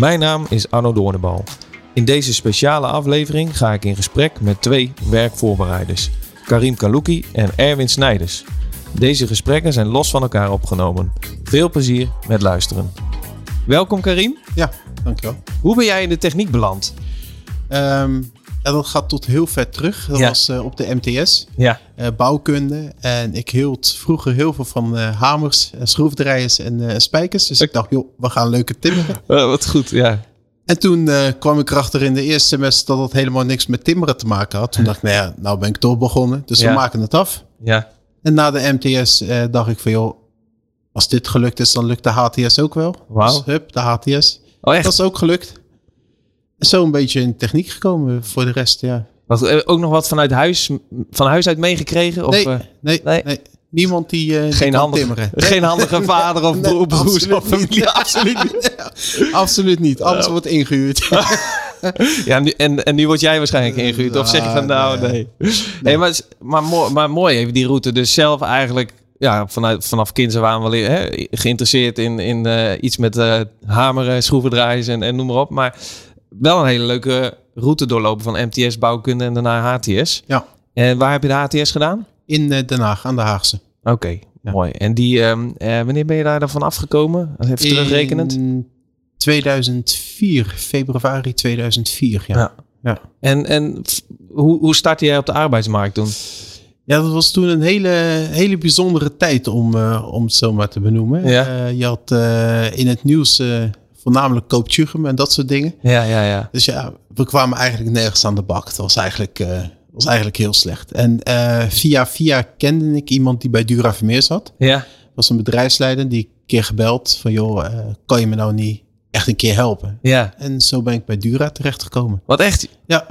Mijn naam is Arno Doornenbal. In deze speciale aflevering ga ik in gesprek met twee werkvoorbereiders. Karim Kalouki en Erwin Snijders. Deze gesprekken zijn los van elkaar opgenomen. Veel plezier met luisteren. Welkom Karim. Ja, dankjewel. Hoe ben jij in de techniek beland? Ehm, ja, dat gaat tot heel ver terug. Dat Ja. was eh, op de MTS, Ja. eh, bouwkunde. En ik hield vroeger heel veel van eh, hamers, schroefdraaiers en spijkers. Dus ik dacht, joh, we gaan leuke timmeren. wat goed, ja. En toen kwam ik erachter in de eerste semester dat het helemaal niks met timmeren te maken had. Toen dacht ik, nou ja, nou ben ik toch begonnen. Dus Ja. we maken het af. Ja. En na de MTS dacht ik van, joh, als dit gelukt is, dan lukt de HTS ook wel. Wauw. Dus hup, de HTS. Oh echt? Dat is ook gelukt. Zo een beetje in techniek gekomen voor de rest, ja. Wat, eh, ook nog wat vanuit huis, van huis uit meegekregen? Of, nee, eh, nee, nee? nee, Niemand die, eh, die geen, kan handige, timmeren. geen handige vader of broer, broers absoluut of familie? niet. absoluut niet. absoluut niet. Alles wordt ingehuurd. Ja, en nu, en, en nu word jij waarschijnlijk ingehuurd. Of zeg je van nou, nee. nee. maar, maar, mooi, maar mooi even die route. Dus zelf eigenlijk ja, vanuit, vanaf kinds af aan wel hè, geïnteresseerd in, in iets met eh, hameren, schroevendraaiers en, en noem maar op. Maar wel een hele leuke route doorlopen van MTS bouwkunde en daarna HTS. Ja. En waar heb je de HTS gedaan? In eh, Den Haag, aan de Haagse. Oké, mooi. En die, ehm, eh, wanneer ben je daar dan van afgekomen? Even terugrekenend. In 2004, februari 2004, ja. Ja. Ja. En, en hoe, hoe startte jij op de arbeidsmarkt toen? Ja, dat was toen een hele, hele bijzondere tijd om, eh, om het zo maar te benoemen. Ja. Je had in het nieuws voornamelijk kooptjugum en dat soort dingen. Ja, ja, ja. Dus ja, we kwamen eigenlijk nergens aan de bak. Dat was eigenlijk, eh, was eigenlijk heel slecht. En eh, via via kende ik iemand die bij Dura Vermeer zat. Ja, was een bedrijfsleider die een keer gebeld van joh, eh, kan je me nou niet echt een keer helpen? ja. En zo ben ik bij Dura terechtgekomen. Wat echt? Ja,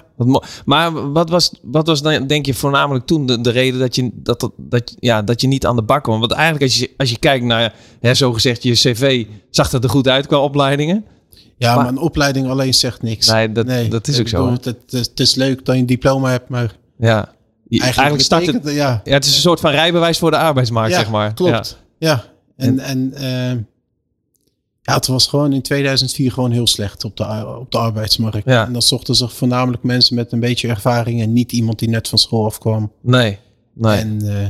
maar wat was, wat was dan, denk je, voornamelijk toen de, de reden dat je, dat, dat, dat, ja, dat je niet aan de bak kwam? Want eigenlijk, als je, als je kijkt naar, hè, zo gezegd, je cv, zag dat er goed uit qua opleidingen? ja Maar- maar, een opleiding alleen zegt niks. Nee, dat- dat is ook zo, bedoel, Het, het, is- het is leuk dat je een diploma hebt, maar Ja. Eigenlijk, start het, ja, ja, het is een soort van rijbewijs voor de arbeidsmarkt, ja, zeg maar. klopt. Ja, en, en eh, ja, het was gewoon in 2004 gewoon heel slecht op de, op de arbeidsmarkt. Ja. En dan zochten ze voornamelijk mensen met een beetje ervaring en niet iemand die net van school afkwam. Nee, nee. En eh,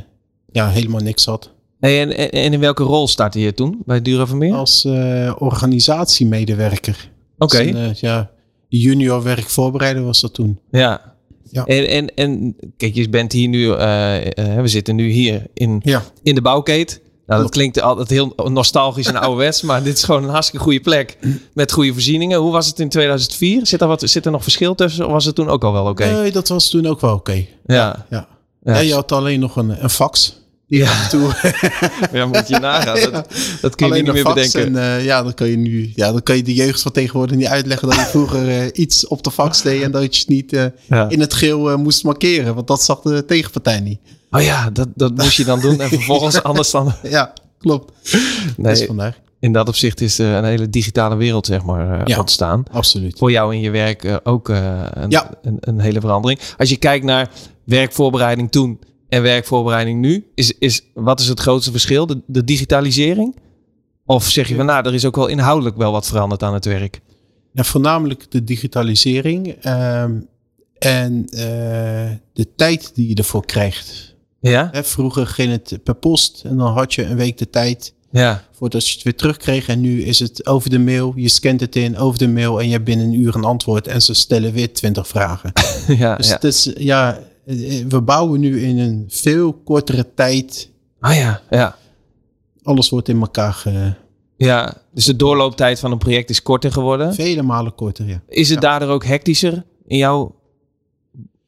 ja, helemaal niks had. Hey, en, en, en in welke rol startte je toen bij Dura Vermeer? Oké. Als eh, organisatiemedewerker. Als een, eh, ja, junior werkvoorbereider was dat toen. Ja. Ja. En, en, en kijk, je bent hier nu, we zitten nu hier in, Ja, in de bouwkeet. Nou, dat klinkt altijd heel nostalgisch en ouderwets, maar dit is gewoon een hartstikke goede plek met goede voorzieningen. Hoe was het in 2004? Zit er, wat, zit er nog verschil tussen of was het toen ook al wel oké? nee, dat was toen ook wel oké. ja. Ja. Ja. Ja. je had alleen nog een, een fax. Ja. af en toe ja, moet je nagaan. Dat, dat kun je alleen niet meer bedenken. En eh, ja, dan kan je nu, ja, dan kan je de jeugd van tegenwoordig niet uitleggen dat je vroeger eh, iets op de fax deed en dat je het niet eh, Ja. in het geel eh, moest markeren. Want dat zag de tegenpartij niet. Oh ja, dat, dat moest je dan doen en vervolgens anders dan... Ja, klopt. Nee, Dus vandaar. in dat opzicht is er een hele digitale wereld zeg maar eh, Ja. ontstaan. Absoluut. voor jou in je werk ook eh, een, Ja. een, een hele verandering. Als je kijkt naar werkvoorbereiding toen en werkvoorbereiding nu, is, is, wat is het grootste verschil? De, de digitalisering? Of zeg je van nou, er is ook wel inhoudelijk wel wat veranderd aan het werk? Ja, voornamelijk de digitalisering ehm, en eh, de tijd die je ervoor krijgt. Ja? Hè, vroeger ging het per post en dan had je een week de tijd Ja. voordat je het weer terugkreeg. En nu is het over de mail, je scant het in over de mail en je hebt binnen een uur een antwoord en ze stellen weer twintig vragen. ja, Dus ja. het is, ja, we bouwen nu in een veel kortere tijd. Ah ja, ja. Alles wordt in elkaar ge, Ja, dus de doorlooptijd van een project is korter geworden. vele malen korter. Ja. Is het Ja. daardoor ook hectischer in jouw,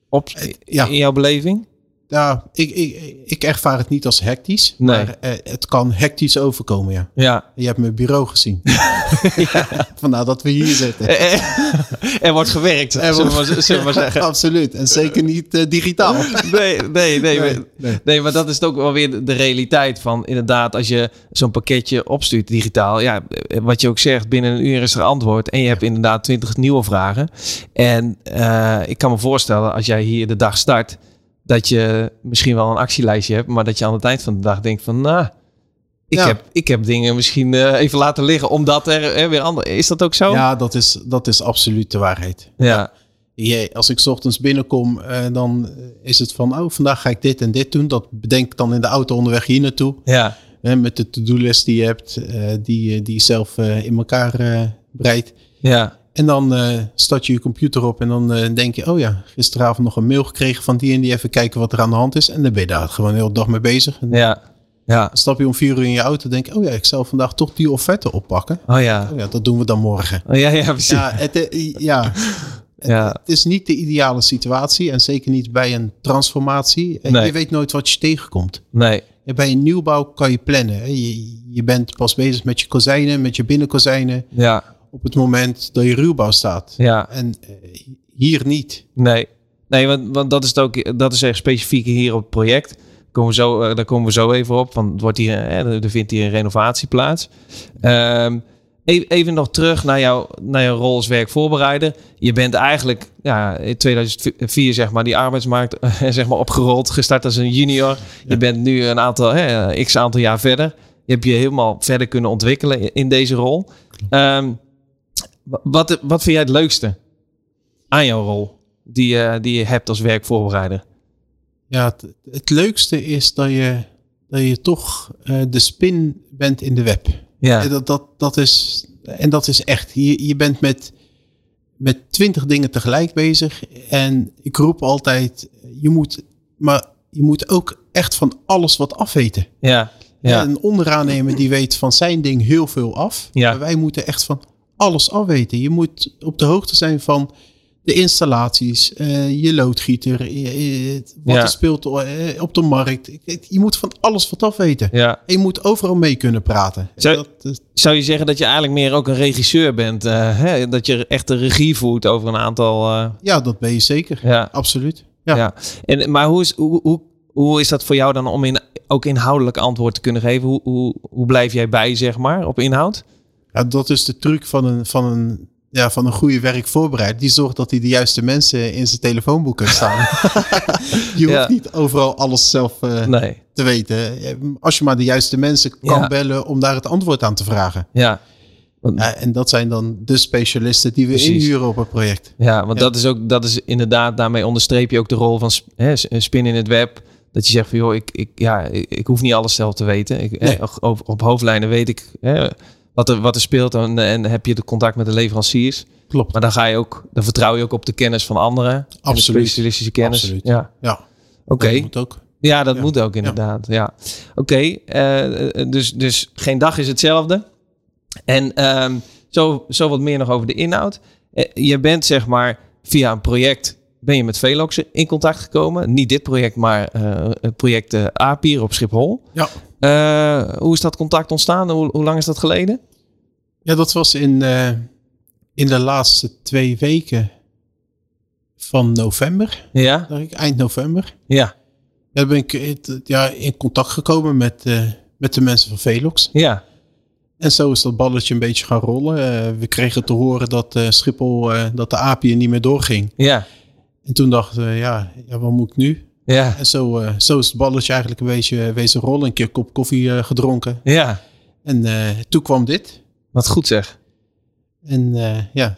op, ja. in jouw beleving? Ja, ik, ik, ik ervaar het niet als hectisch. Nee. Maar eh, het kan hectisch overkomen, ja. Ja. Je hebt mijn bureau gezien. Vandaar dat we hier zitten. er wordt gewerkt, Er zullen, wordt- we, maar- zullen we maar zeggen. Absoluut. En zeker niet eh, digitaal. Nee, nee, nee, Nee, maar- nee. nee, maar dat is ook wel weer de- realiteit van inderdaad, als je zo'n pakketje opstuurt digitaal, ja, wat je ook zegt, binnen een uur is er antwoord en je hebt inderdaad twintig nieuwe vragen. En eh, ik kan me voorstellen, als jij hier de dag start, dat je misschien wel een actielijstje hebt, maar dat je aan het eind van de dag denkt van, nou, ik, Ja. heb, ik heb dingen misschien eh, even laten liggen, omdat er eh, weer andere... Is dat ook zo? Ja, dat is, dat is absoluut de waarheid. Ja, als ik 's ochtends binnenkom, eh, dan is het van, oh, vandaag ga ik dit en dit doen. Dat bedenk ik dan in de auto onderweg hier naartoe. ja, Hè, met de to-do-list die je hebt, eh, die, je- die je zelf in elkaar breidt. ja, En dan eh start je je computer op en dan eh, denk je, oh ja, gisteravond nog een mail gekregen van die en die. Even kijken wat er aan de hand is. En dan ben je daar gewoon heel de dag mee bezig. En ja, ja. dan stap je om vier uur in je auto en denk je, oh ja, ik zal vandaag toch die offerte oppakken. Oh ja. Oh ja, dat doen we dan morgen. Oh, ja, ja, precies. Ja, het, eh, ja. Ja. het is niet de ideale situatie en zeker niet bij een transformatie. Nee. Je weet nooit wat je tegenkomt. Nee. Bij een nieuwbouw kan je plannen. Je, je bent pas bezig met je kozijnen, met je binnenkozijnen Ja, op het moment dat je ruwbouw staat. ja. En eh, hier niet. Nee, nee want, want dat is het ook. Dat is echt specifiek hier op het project. Komen we zo, eh, daar komen we zo even op. Want het wordt hier, eh, er vindt hier een renovatie plaats. Ehm, even nog terug naar, jou, naar jouw rol als werkvoorbereider. Je bent eigenlijk ja, in 2004 zeg maar, die arbeidsmarkt zeg maar, opgerold. Gestart als een junior. Je bent nu een aantal, hè, x aantal jaar verder. Je hebt je helemaal verder kunnen ontwikkelen in, deze rol. Ehm, wat, wat vind jij het leukste aan jouw rol? die, je- die je hebt als werkvoorbereider. Ja, het, het leukste is dat je, dat je toch eh, de spin bent in de web. Ja, En Dat, dat, dat is, en dat is echt. Je, je bent met, met twintig dingen tegelijk bezig. En ik roep altijd, je moet, maar je moet ook echt van alles wat afweten. ja, ja. Een onderaannemer die weet van zijn ding heel veel af. Ja. Maar wij moeten echt van alles afweten. Je moet op de hoogte zijn van de installaties, eh, je loodgieter, eh, eh, wat Ja. er speelt op de markt. Je moet van alles wat afweten. ja. En je moet overal mee kunnen praten. Zou- Dat is- Zou je zeggen dat je eigenlijk meer ook een regisseur bent? hè? Dat je echt de regie voert over een aantal... ja, dat ben je zeker. ja, Absoluut. Ja. ja. En, maar hoe is, hoe, hoe, hoe is dat voor jou dan om in, ook inhoudelijk antwoord te kunnen geven? Hoe, hoe, hoe blijf jij bij, zeg maar, op inhoud? Ja, dat is de truc van een, van een, ja, van een goede werkvoorbereider. Die zorgt dat hij de juiste mensen in zijn telefoonboek heeft staan. je hoeft Ja. niet overal alles zelf eh, Nee. te weten. Als je maar de juiste mensen kan Ja. bellen om daar het antwoord aan te vragen. Ja. Want, Ja, en dat zijn dan de specialisten die we Precies. inhuren op het project. Ja, want Ja. dat is ook, dat is inderdaad, daarmee onderstreep je ook de rol van hè, s- spin in het web. Dat je zegt van joh, ik, ik, ja, ik, ik hoef niet alles zelf te weten. Ik, hè, Nee. op, op hoofdlijnen weet ik hè, wat, er, wat er speelt en, en heb je de contact met de leveranciers. Klopt. Maar dan ga je ook, dan vertrouw je ook op de kennis van anderen. En de Absoluut. specialistische kennis. Absoluut. Ja, Ja, oké. dat moet ook. Ja, dat Ja. moet ook inderdaad. Ja. Oké, eh, dus, dus geen dag is hetzelfde. En ehm, zo, zo wat meer nog over de inhoud. Eh, je bent zeg maar via een project ben je met Velox in contact gekomen. Niet dit project, maar eh, het project eh APIR op Schiphol. Ja. Eh, hoe is dat contact ontstaan? Hoe, hoe lang is dat geleden? Ja, dat was in, eh, in de laatste twee weken van november. Ja, ik, eind november. ja, dan ben ik ja, in contact gekomen met, eh, met de mensen van Velox. ja, En zo is dat balletje een beetje gaan rollen. We kregen te horen dat Schiphol, dat de API niet meer doorging. ja, En toen dachten we, ja, ja wat moet ik nu? Ja, En zo, eh, zo is het balletje eigenlijk een beetje eh, wezen rollen. Een keer een kop koffie eh, gedronken. ja. En eh, toen kwam dit. Wat goed zeg. En eh, ja,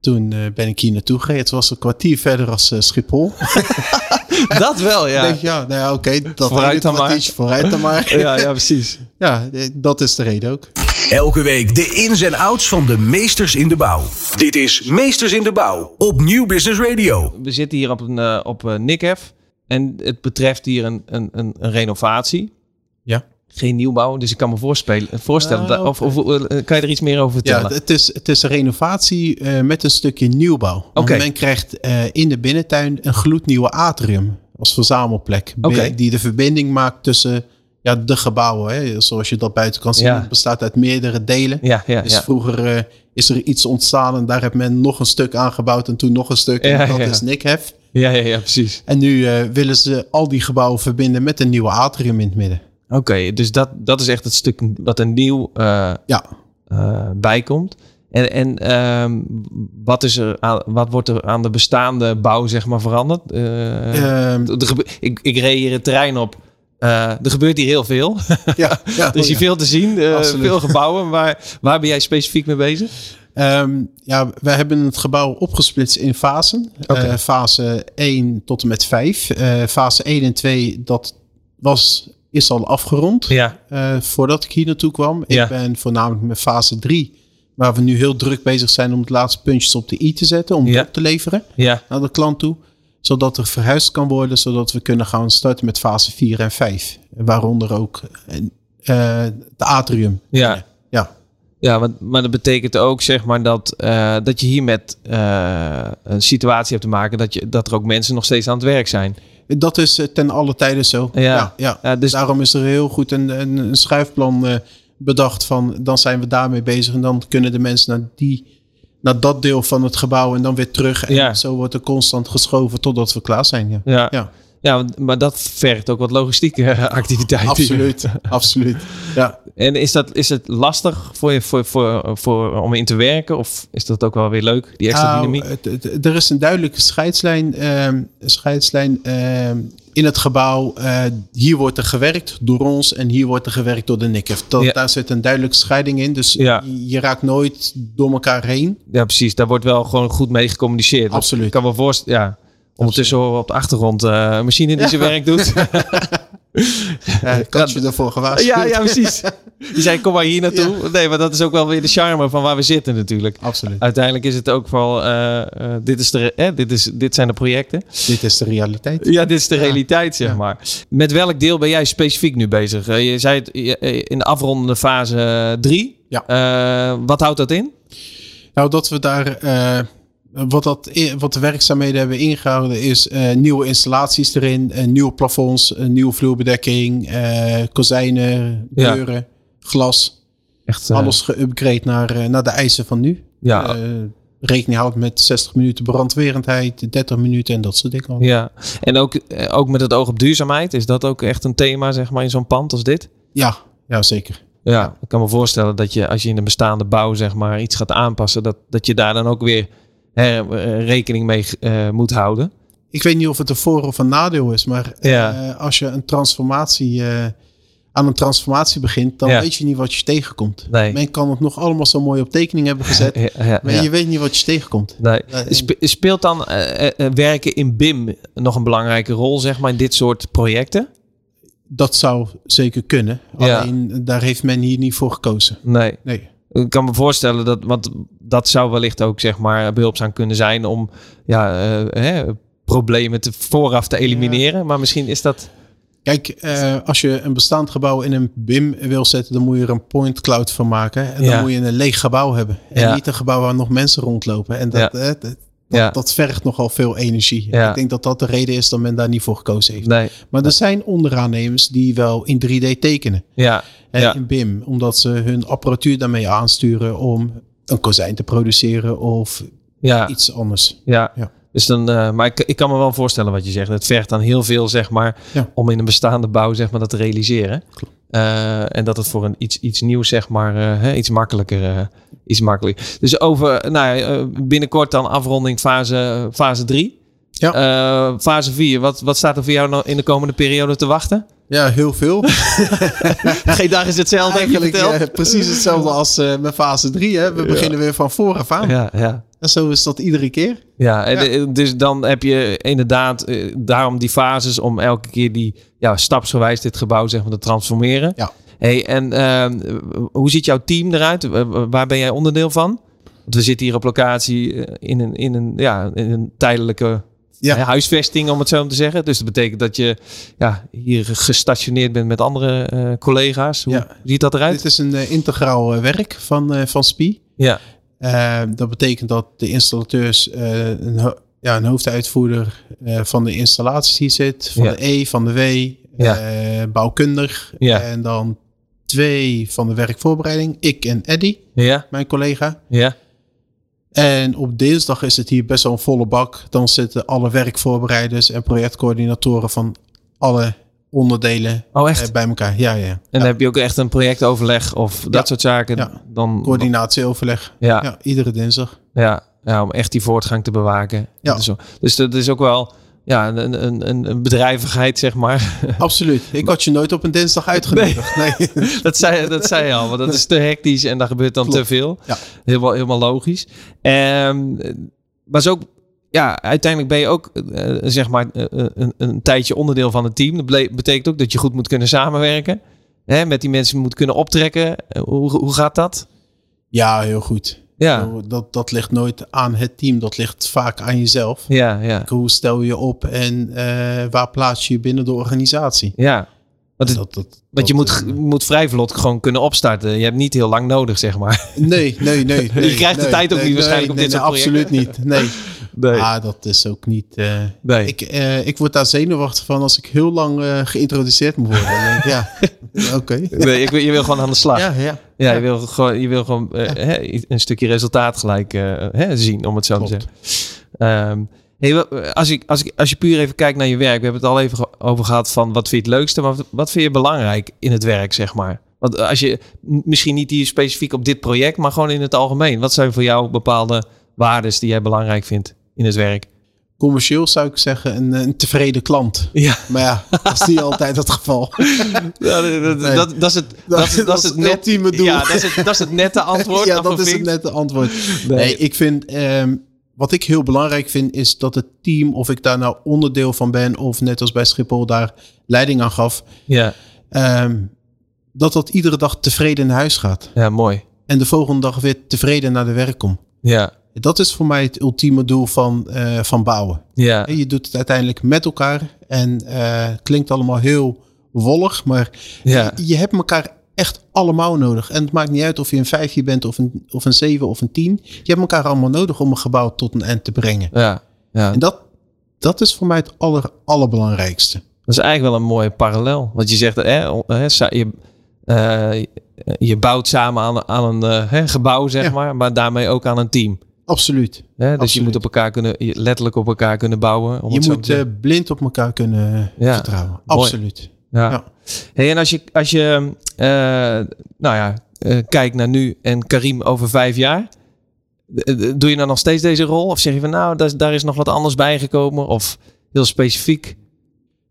toen eh, ben ik hier naartoe gereden. Het was een kwartier verder als Schiphol. Dat wel, ja. denk, ja, nou ja, oké. dat Vooruit dan maar. Vooruit dan maar. Ja, ja, precies. Ja, dat is de reden ook. Elke week de ins en outs van de meesters in de bouw. Dit is Meesters in de Bouw op Nieuw Business Radio. We zitten hier op, een, op Nikhef. En het betreft hier een, een, een, een renovatie. Ja. Geen nieuwbouw. Dus ik kan me voorspelen, voorstellen. Ah, of, of eh, kan je er iets meer over Ja, vertellen? het is, het is een renovatie eh, met een stukje nieuwbouw. Want Oké. Men krijgt eh, in de binnentuin een gloednieuwe atrium. als verzamelplek. Die de verbinding maakt tussen ja, de gebouwen. Hè. Zoals je dat buiten kan zien. Ja. Het bestaat uit meerdere delen. Ja, ja, Dus ja. vroeger is er iets ontstaan en daar heeft men nog een stuk aangebouwd en toen nog een stuk. Ja, en dat ja. is Nikhef. Ja, ja, ja, precies. En nu eh, willen ze al die gebouwen verbinden met een nieuwe atrium in het midden. Oké, dus dat, dat is echt het stuk wat er nieuw eh, Ja, eh, bijkomt. En, en ehm, wat, is er aan, wat wordt er aan de bestaande bouw zeg maar veranderd? Eh, Ehm, ik, ik reed hier het terrein op. Er gebeurt hier heel veel. ja, ja, er is hier ja. veel te zien. veel gebouwen. Waar, waar ben jij specifiek mee bezig? Ehm, ja, we hebben het gebouw opgesplitst in fasen. Eh, fase 1 tot en met 5. Eh, fase 1 en 2, dat was, is al afgerond. Ja, eh, voordat ik hier naartoe kwam. Ja. Ik ben voornamelijk met fase 3, waar we nu heel druk bezig zijn om de laatste puntjes op de i te zetten, om Ja. het op te leveren ja, naar de klant toe. Zodat er verhuisd kan worden, zodat we kunnen gaan starten met fase 4 en 5. Waaronder ook de atrium. ja. Ja, Ja, want, maar dat betekent ook zeg maar dat, eh, dat je hier met eh, een situatie hebt te maken dat, je, dat er ook mensen nog steeds aan het werk zijn. dat is eh, ten alle tijden zo. Ja. Ja, ja. Ja, dus Daarom is er heel goed een, een, een schuifplan bedacht van dan zijn we daarmee bezig en dan kunnen de mensen naar die naar dat deel van het gebouw en dan weer terug. En Ja. zo wordt er constant geschoven totdat we klaar zijn. Ja, ja, ja maar dat vergt ook wat logistieke eh, activiteiten. absoluut. absoluut. Ja. En is, dat, is het lastig voor je voor, voor, voor, om in te werken? Of is dat ook wel weer leuk, die extra Nou, dynamiek? het- het- er is een duidelijke scheidslijn, ehm, scheidslijn ehm, in het gebouw. Eh, hier wordt er gewerkt door ons en hier wordt er gewerkt door de NICF. Dat, Ja. Daar zit een duidelijke scheiding in. Dus Ja. je, raakt nooit door elkaar heen. Ja, precies. Daar wordt wel gewoon goed mee gecommuniceerd. Absoluut. Ik kan me voorstellen, ja. Ondertussen horen we op de achtergrond een machine die Ja. zijn werk doet. Ja, ik had je ervoor gewaarschuwd. ja, ja, precies. Die zei, kom maar hier naartoe. Nee, maar dat is ook wel weer de charme van waar we zitten natuurlijk. Absoluut. Uiteindelijk is het ook wel, eh, eh, dit, is de, eh, dit, is, dit zijn de projecten. Dit is de realiteit. Ja, dit is de realiteit, zeg maar. Met welk deel ben jij specifiek nu bezig? Je zei het in de afrondende fase 3. Ja. wat houdt dat in? Nou, dat we daar. Wat, dat, wat de werkzaamheden hebben ingehouden is eh, nieuwe installaties erin, eh, nieuwe plafonds, nieuwe vloerbedekking, eh, kozijnen, Ja. deuren, glas. Echt, Alles geüpgrade naar, naar de eisen van nu. Ja, rekening houdt met 60 minuten brandwerendheid, 30 minuten en dat soort dingen. ja. En ook, ook met het oog op duurzaamheid. Is dat ook echt een thema, zeg maar, in zo'n pand als dit? Ja, ja, zeker. Ja, ik kan me voorstellen dat je als je in de bestaande bouw zeg maar iets gaat aanpassen, dat, dat je daar dan ook weer rekening mee eh, moet houden. Ik weet niet of het een voor- of een nadeel is, maar Ja. eh, als je een transformatie, eh, aan een transformatie begint, dan Ja. weet je niet wat je tegenkomt. Nee. Men kan het nog allemaal zo mooi op tekening hebben gezet, Ja, ja, maar je weet niet wat je tegenkomt. Nee. Eh, Spe- Speelt dan eh, eh, werken in BIM nog een belangrijke rol, zeg maar, in dit soort projecten? Dat zou zeker kunnen. Alleen daar heeft men hier niet voor gekozen. Nee. Nee. Ik kan me voorstellen dat, want dat zou wellicht ook zeg maar behulpzaam kunnen zijn om ja, eh, hè, problemen te, vooraf te elimineren. Maar misschien is dat. Kijk, eh, als je een bestaand gebouw in een BIM wil zetten, dan moet je er een point cloud van maken. En Ja. dan moet je een leeg gebouw hebben. En Ja. niet een gebouw waar nog mensen rondlopen. En dat, Ja. eh, dat, dat, Ja. dat vergt nogal veel energie. Ja. Ik denk dat dat de reden is dat men daar niet voor gekozen heeft. Nee. Maar er zijn onderaannemers die wel in 3D tekenen. Ja. Ja. In BIM. Omdat ze hun apparatuur daarmee aansturen om een kozijn te produceren of Ja. iets anders. Ja. Ja. Dus dan, eh, maar ik, ik kan me wel voorstellen wat je zegt. Het vergt dan heel veel, zeg maar, Ja. om in een bestaande bouw, zeg maar, dat te realiseren. Eh, en dat het voor een iets, iets nieuws, zeg maar, eh, hè, iets makkelijker, iets makkelijker. Dus over, nou, binnenkort dan afronding fase, fase 3. Ja. Eh, fase 4, wat, wat staat er voor jou nou in de komende periode te wachten? Ja, heel veel. Geen dag is hetzelfde, Eigenlijk eh, precies hetzelfde als eh, met fase 3. Hè. We beginnen weer van vooraf aan. Ja, ja. En zo is dat iedere keer. Ja, en dus dan heb je inderdaad daarom die fases om elke keer die ja, stapsgewijs dit gebouw zeg maar te transformeren. Ja. Hey, en eh, hoe ziet jouw team eruit? Waar ben jij onderdeel van? Want we zitten hier op locatie in een, in een, ja, in een tijdelijke Ja. huisvesting, om het zo te zeggen. Dus dat betekent dat je ja, hier gestationeerd bent met andere eh, collega's. Hoe Ja. ziet dat eruit? Dit is een eh, integraal eh, werk van, van SPI. Ja, dat betekent dat de installateurs een, ho- ja, een hoofduitvoerder van de installaties die zit. Van Ja. de E, van de W, bouwkundig. En dan twee van de werkvoorbereiding. Ik en Eddy, Ja, mijn collega. ja, En op dinsdag is het hier best wel een volle bak. Dan zitten alle werkvoorbereiders en projectcoördinatoren van alle onderdelen Oh, echt? eh, bij elkaar. Ja, ja. En dan heb je ook echt een projectoverleg of dat Ja. soort zaken. Ja. Dan, Coördinatieoverleg. ja, iedere dinsdag. ja, ja, om echt die voortgang te bewaken. Ja. Zo. Dus dat is ook wel ja, een, een, een, bedrijvigheid, zeg maar. Absoluut. Ik had je nooit op een dinsdag uitgenodigd. Nee. dat, zei, dat zei je al, want dat is te hectisch en daar gebeurt dan Klopt. te veel. Ja. Helemaal, helemaal logisch. En maar ook, ja, uiteindelijk ben je ook, eh, zeg maar, eh, een, een tijdje onderdeel van het team. Dat betekent ook dat je goed moet kunnen samenwerken. Hè, met die mensen moet kunnen optrekken. Eh, Hoe, hoe gaat dat? Ja, heel goed. Ja, Dat, dat ligt nooit aan het team. Dat ligt vaak aan jezelf. ja, ja. Hoe stel je op en eh, waar plaats je je binnen de organisatie? ja. Want, het- Dat, dat, want je dat, moet, eh, je moet vrij vlot gewoon kunnen opstarten. Je hebt niet heel lang nodig, zeg maar. Nee, nee, nee. nee krijgt de tijd ook nee, niet waarschijnlijk nee, op dit nee, soort Absoluut niet. Nee. Nee. Ah, dat is ook niet... eh, nee. ik, eh, ik word daar zenuwachtig van als ik heel lang eh, geïntroduceerd moet worden. Dan denk ik, ja, oké. nee ik, wil- je wil gewoon aan de slag. Ja, ja. Ja, je wil gewoon, je wil gewoon hè, een stukje resultaat gelijk eh, hè, zien, om het zo te zeggen. Ehm, hey, als, ik, als, ik, als je puur even kijkt naar je werk, we hebben het al even over gehad van wat vind je het leukste, maar wat, vind je belangrijk in het werk, zeg maar? Want als je misschien niet hier specifiek op dit project, maar gewoon in het algemeen, wat zijn voor jou bepaalde waarden die jij belangrijk vindt in het werk? Commercieel zou ik zeggen een, een tevreden klant. Ja, Maar ja, dat is niet altijd het geval. dat, dat, Nee. dat, dat is het, dat, is- dat is het net, ultieme doel. Ja, dat is het, dat is het nette antwoord. ja, dat is het nette antwoord. Nee. Nee, ik vind, ehm, wat ik heel belangrijk vind, is dat het team, of ik daar nou onderdeel van ben, of net als bij Schiphol daar leiding aan gaf, Ja, ehm, dat dat iedere dag tevreden naar huis gaat. ja, mooi. En de volgende dag weer tevreden naar de werk komt. Ja, Dat is voor mij het ultieme doel van, eh, van bouwen. ja, Je doet het uiteindelijk met elkaar en eh, het klinkt allemaal heel wollig, maar ja. je hebt elkaar echt allemaal nodig. En het maakt niet uit of je een vijfje bent of een, of een zeven of een tien. Je hebt elkaar allemaal nodig om een gebouw tot een eind te brengen. Ja, ja. En dat, dat is voor mij het aller, allerbelangrijkste. dat is eigenlijk wel een mooie parallel. Want je zegt, hè, je, eh, je bouwt samen aan, aan een eh, hè, gebouw, zeg Ja. maar, maar daarmee ook aan een team. Absoluut. Hè? Dus je Absoluut. moet op elkaar kunnen, letterlijk op elkaar kunnen bouwen. Om Je moet eh, blind op elkaar kunnen Ja, vertrouwen. mooi. Ja. ja. Hey, en als je, als je eh, nou ja, eh, kijkt naar nu en Karim over vijf jaar, doe je dan nog steeds deze rol? Of zeg je van nou, daar, is- daar is nog wat anders bijgekomen? Of heel specifiek?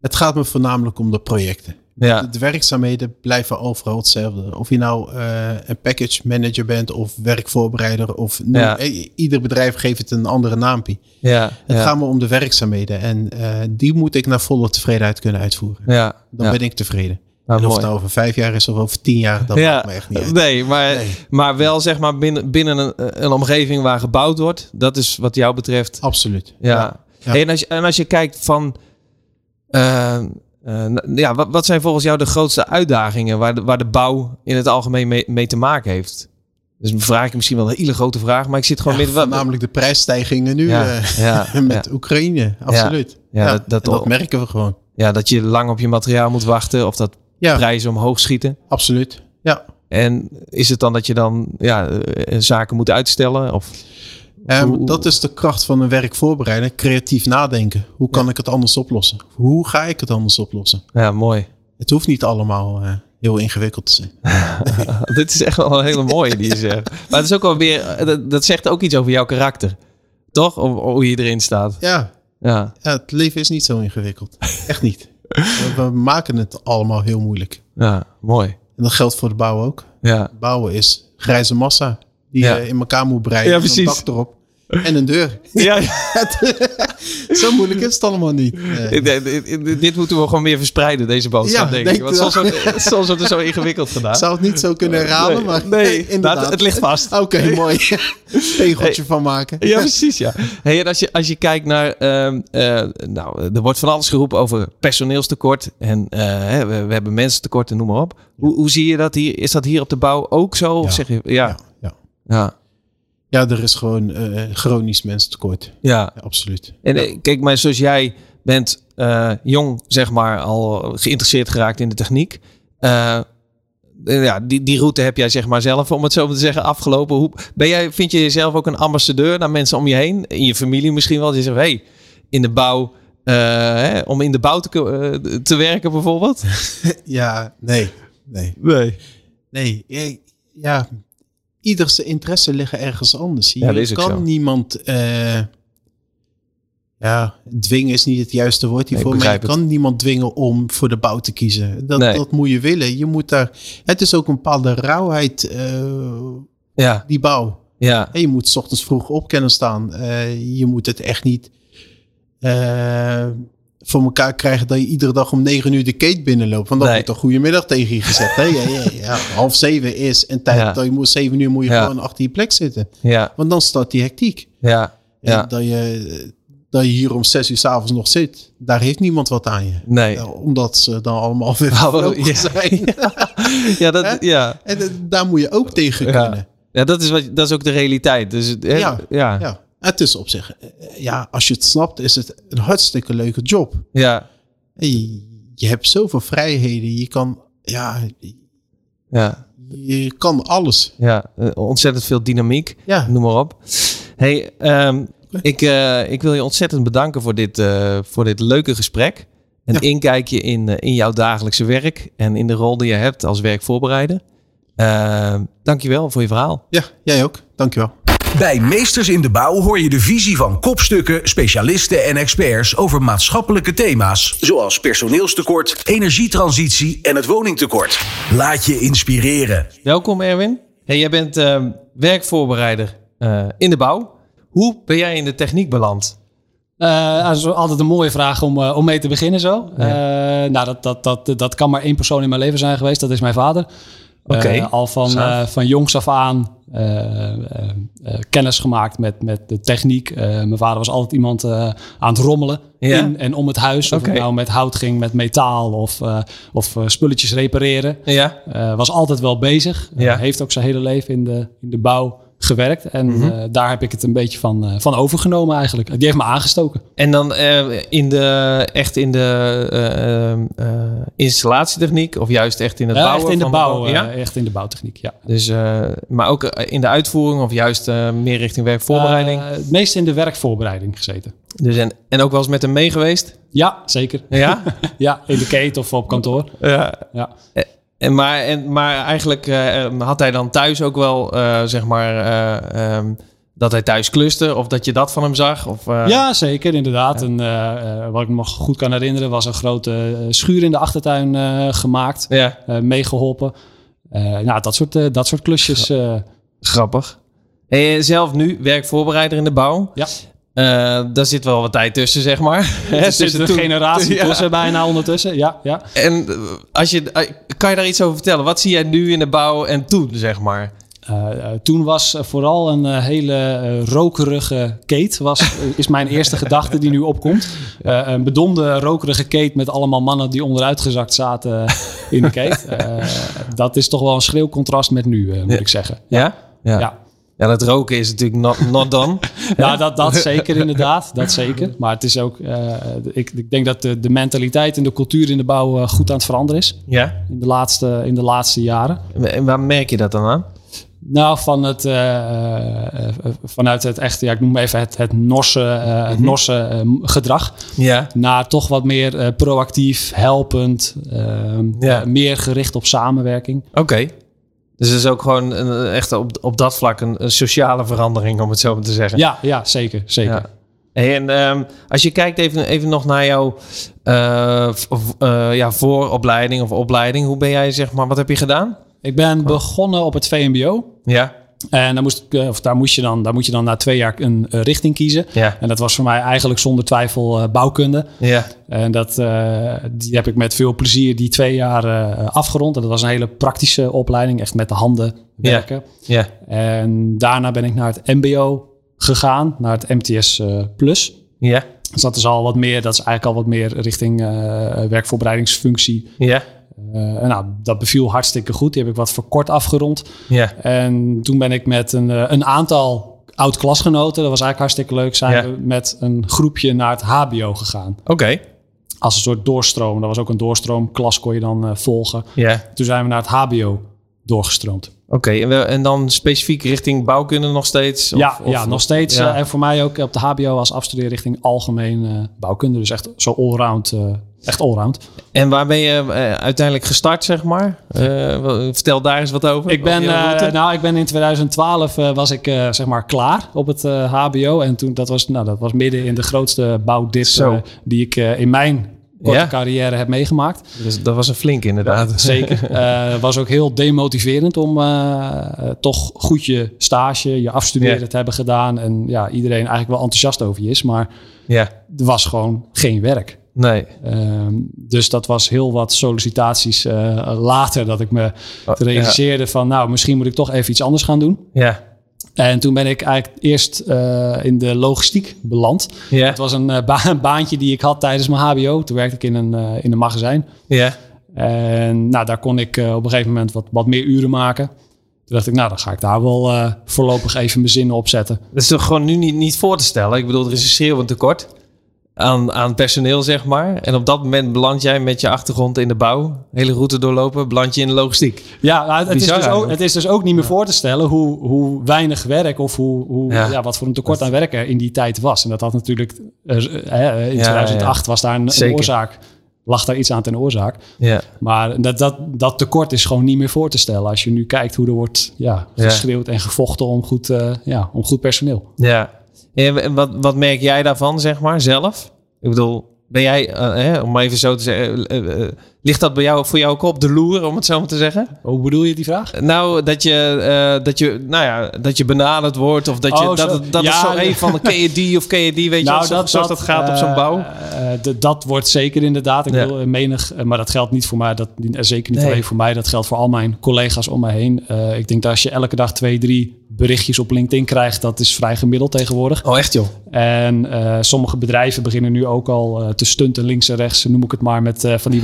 Het gaat me voornamelijk om de projecten. Ja, De werkzaamheden blijven overal hetzelfde. Of je nou eh, een package manager bent of werkvoorbereider. Of noem- Ja. eh, ieder bedrijf geeft het een andere naampje. ja, Het ja, gaat me om de werkzaamheden. En eh, die moet ik naar volle tevredenheid kunnen uitvoeren. ja, Dan ja. ben ik tevreden. Nou, en of mooi. het nou over vijf jaar is of over tien jaar, dat maakt me echt niet uit. Nee, maar, Nee. maar wel zeg maar binnen, binnen een, een omgeving waar gebouwd wordt. Dat is wat jou betreft. Absoluut. Ja. Ja. Hey, en, als je, en als je kijkt van. Eh, ja, wat, wat zijn volgens jou de grootste uitdagingen waar de, waar de bouw in het algemeen mee, mee te maken heeft? Dus vraag ik misschien wel een hele grote vraag, maar ik zit gewoon Ja, midden. namelijk de prijsstijgingen nu Ja, eh, ja, met. Oekraïne. Absoluut. Ja, dat- dat- dat merken we gewoon. ja, dat je lang op je materiaal moet wachten of dat prijzen omhoog schieten. absoluut. Ja. En is het dan dat je dan ja, eh, zaken moet uitstellen? Of, Ehm, dat is de kracht van een werkvoorbereider. Creatief nadenken. Hoe kan ik het anders oplossen? Hoe ga ik het anders oplossen? ja, mooi. Het hoeft niet allemaal eh, heel ingewikkeld te zijn. Dit is echt wel een hele mooie die je zegt. Maar het is ook wel weer, eh, dat, dat zegt ook iets over jouw karakter. Toch? Of, hoe je erin staat. Ja, Ja, ja, het leven is niet zo ingewikkeld. Echt niet. We, we maken het allemaal heel moeilijk. ja mooi. En dat geldt voor de bouw ook. Ja, Bouwen is grijze massa die Ja. je in elkaar moet breien. Ja, en precies. Een dak erop. En een deur. ja, Zo moeilijk is het allemaal niet. Nee. dit, moeten we gewoon meer verspreiden, deze boodschap, Ja, denk denk ik. Want soms wordt, soms wordt het zo ingewikkeld gedaan. Ik zou het niet zo kunnen herhalen, nee, maar nee, inderdaad. nou, het ligt vast. Oké, mooi. Tegeltje van maken. Ja, precies, ja. Hey, en als je, als je kijkt naar... ehm, eh, nou, er wordt van alles geroepen over personeelstekort. En eh, hè, we, we hebben mensentekort en noem maar op. Hoe, hoe zie je dat hier? Is dat hier op de bouw ook zo? Of Ja. zeg je... Ja, Ja, ja. ja. Er is gewoon eh chronisch mensentekort. Ja. Ja, absoluut. En eh, kijk, maar zoals jij bent eh, jong, zeg maar, al geïnteresseerd geraakt in de techniek. Ja, die, die route heb jij zeg maar zelf, om het zo te zeggen, afgelopen. Hoe, ben jij, vind je jezelf ook een ambassadeur naar mensen om je heen? In je familie misschien wel. Die zeggen, hey, in de bouw, hè, om in de bouw te, te werken bijvoorbeeld? Ja, nee. Nee. Nee. Nee. Ja, Ja, ieder zijn interesse liggen ergens anders. Je Ja, kan niemand... eh, ja, dwingen is niet het juiste woord Nee, hiervoor. maar je het. kan niemand dwingen om voor de bouw te kiezen. Dat, Nee. dat moet je willen. Je moet daar... Het is ook een bepaalde rauwheid, eh, Ja, die bouw. ja, En je moet 's ochtends vroeg op kunnen staan. Eh, je moet het echt niet voor elkaar krijgen dat je iedere dag om negen uur de kate binnenloopt. Want dan Nee. wordt een goedemiddag tegen je gezegd. Hè? Ja, ja, ja, half zeven is en tijd Ja. dat je moet zeven uur moet je gewoon achter je plek zitten. ja, Want dan start die hectiek. ja, dat, je, dat je hier om zes uur s'avonds nog zit, daar heeft niemand wat aan je. Nee. Omdat ze dan allemaal weer vervlogen ja. zijn. Ja, dat, ja. En eh, daar moet je ook tegen kunnen. ja dat, is wat, dat is ook de realiteit. Dus, hè, ja. Ja, het is op zich, eh, ja, als je het snapt, is het een hartstikke leuke job. ja, Je, je hebt zoveel vrijheden. Je kan, ja, ja. je kan alles. Ja, eh, ontzettend veel dynamiek. Ja, Noem maar op. Hey, ehm, ik, eh, ik wil je ontzettend bedanken voor dit, eh, voor dit leuke gesprek. Een Ja. inkijkje in, eh, in jouw dagelijkse werk en in de rol die je hebt als werkvoorbereider. Uh, dankjewel voor je verhaal. ja jij ook. Dankjewel. Bij Meesters in de Bouw hoor je de visie van kopstukken, specialisten en experts over maatschappelijke thema's. Zoals personeelstekort, energietransitie en het woningtekort. Laat je inspireren. Welkom Erwin. Hey, jij bent ehm, werkvoorbereider eh, in de bouw. Hoe ben jij in de techniek beland? Eh, dat is altijd een mooie vraag om, eh, om mee te beginnen zo. Eh, nou, dat, dat, dat, dat kan maar één persoon in mijn leven zijn geweest. Dat is mijn vader. Oké, Eh, al van, eh, van jongs af aan kennis gemaakt met, met de techniek. Eh, mijn vader was altijd iemand eh, aan het rommelen Ja? in en om het huis. Of het nou met hout ging, met metaal of, eh, of eh, spulletjes repareren. Ja, Eh, was altijd wel bezig. Eh, Ja. heeft ook zijn hele leven in de, in de bouw gewerkt. En Mhm. eh, daar heb ik het een beetje van, eh, van overgenomen eigenlijk. Die heeft me aangestoken. En dan eh, in de, echt in de installatietechniek of juist echt in het Ja, bouwen? echt in de bouw. ja? echt in de bouwtechniek, ja. Dus, maar ook in de uitvoering of juist meer richting werkvoorbereiding? Het meest in de werkvoorbereiding gezeten. dus en, en ook wel eens met hem mee geweest? Ja, zeker. Ja? Ja, in de keten of op kantoor. ja. Ja. En maar, en, maar eigenlijk eh, had hij dan thuis ook wel, eh, zeg maar, eh, ehm, dat hij thuis kluste of dat je dat van hem zag? Of, ja, zeker, inderdaad. En, wat ik me nog goed kan herinneren was een grote schuur in de achtertuin gemaakt. Ja, eh, meegeholpen. Eh, nou, dat soort, dat soort klusjes. grappig. Hey, zelf nu werkvoorbereider in de bouw. ja, Eh, daar zit wel wat tijd tussen, zeg maar. er zit een generatie Ja. tussen bijna ondertussen. Ja, ja. En eh, als je, eh, kan je daar iets over vertellen? Wat zie jij nu in de bouw en toen, zeg maar? Toen was vooral een hele rokerige keet, was, is mijn eerste gedachte die nu opkomt. Een bedomde rokerige keet met allemaal mannen die onderuitgezakt zaten in de keet. Dat is toch wel een schreeuwcontrast met nu, moet Ja. ik zeggen. Ja? Ja. Ja. Ja, dat roken is natuurlijk not, not done. Ja, dat, dat zeker inderdaad. Dat zeker. Maar het is ook, eh, ik, ik denk dat de, de mentaliteit en de cultuur in de bouw eh, goed aan het veranderen is. ja. In de laatste, in de laatste jaren. En waar merk je dat dan aan? Nou, van het, eh, vanuit het echte, ja, ik noem even het, het Norse, het Norse eh, gedrag. Ja. Naar toch wat meer proactief, helpend, eh, Ja. meer gericht op samenwerking. Oké. Dus het is ook gewoon een, echt op, op dat vlak een, een sociale verandering, om het zo maar te zeggen. Ja, ja zeker. zeker. Ja. En ehm, als je kijkt even, even nog naar jouw eh, eh, ja, vooropleiding of opleiding. Hoe ben jij, zeg maar, wat heb je gedaan? Ik ben begonnen op het VMBO. Ja. En daar, moest, ik, eh, of daar, moest je dan, daar moet je dan na twee jaar een eh, richting kiezen. Ja. En dat was voor mij eigenlijk zonder twijfel eh, bouwkunde. Ja. En dat, die heb ik met veel plezier die twee jaar afgerond. En dat was een hele praktische opleiding, echt met de handen werken. Ja. En daarna ben ik naar het MBO gegaan, naar het MTS Plus. Ja. Dus dat is al wat meer, dat is eigenlijk al wat meer richting werkvoorbereidingsfunctie. Ja. En nou, dat beviel hartstikke goed. Die heb ik wat verkort afgerond. Ja. En toen ben ik met een, eh, een aantal oud-klasgenoten, dat was eigenlijk hartstikke leuk, zijn Ja. we met een groepje naar het HBO gegaan. Oké. Als een soort doorstroom. Dat was ook een doorstroomklas, kon je dan eh, volgen. Ja. Toen zijn we naar het HBO doorgestroomd. Oké, en, dan specifiek richting bouwkunde nog steeds? Of- ja, of- ja, nog steeds. ja. en voor mij ook op de HBO als afstudeerrichting algemeen eh, bouwkunde. Dus echt zo allround. Echt allround. En waar ben je eh, uiteindelijk gestart, zeg maar? Eh, vertel daar eens wat over. Ik ben, eh, nou, ik ben in 2012 eh, was ik zeg maar klaar op het HBO. En toen, dat was, nou, dat was midden in de grootste bouwdip die ik in mijn korte Ja? carrière heb meegemaakt. Dus dat was een flink inderdaad. Zeker. Eh was ook heel demotiverend om toch goed je stage, je afstuderen Ja. te hebben gedaan. En ja, iedereen eigenlijk wel enthousiast over je is. Maar Ja, er was gewoon geen werk. Nee. Ehm, dus dat was heel wat sollicitaties eh, later dat ik me Oh, realiseerde van nou, misschien moet ik toch even iets anders gaan doen. Ja, En toen ben ik eigenlijk eerst eh, in de logistiek beland. ja, Het was een, eh, ba- een baantje die ik had tijdens mijn HBO. Toen werkte ik in een, in een magazijn. ja. En nou, daar kon ik op een gegeven moment wat, wat meer uren maken. Toen dacht ik, nou, dan ga ik daar wel voorlopig even mijn zinnen op zetten. Dat is toch gewoon nu niet, niet voor te stellen? Ik bedoel, er is een schreeuwend tekort aan, aan personeel, zeg maar. En op dat moment beland jij met je achtergrond in de bouw, hele route doorlopen, beland je in de logistiek. Ja, nou, het, is dus ook, het is dus ook niet meer voor te stellen hoe, hoe weinig werk of hoe, hoe, Ja. ja. wat voor een tekort aan werk er in die tijd was. En dat had natuurlijk, eh, eh, in Ja, 2008 was daar een, oorzaak, lag daar iets aan ten oorzaak. Ja, Maar dat, dat, dat tekort is gewoon niet meer voor te stellen. Als je nu kijkt hoe er wordt ja, Ja. geschreeuwd en gevochten om goed, eh, ja, om goed personeel. ja. Wat, wat merk jij daarvan, zeg maar, zelf? Ik bedoel, ben jij, eh, hè, om maar even zo te zeggen, eh, eh, ligt dat bij jou, voor jou ook op de loer, om het zo maar te zeggen? Hoe bedoel je die vraag? Nou, dat je, eh, dat je, nou ja, dat je benaderd wordt of dat je, Oh, dat, zo. dat Ja, is zo ja. een van de ken je die of ken je die, weet je, wel, zo- zoals dat, gaat op zo'n eh, bouw. eh, dat wordt zeker inderdaad. Ik Ja. wil menig, maar dat geldt niet voor mij. Dat, zeker niet Nee. alleen voor mij. Dat geldt voor al mijn collega's om mij heen. Ik denk dat als je elke dag twee, drie berichtjes op LinkedIn krijgt, dat is vrij gemiddeld tegenwoordig. Oh, echt joh? En sommige bedrijven beginnen nu ook al te stunten links en rechts, noem ik het maar, met van die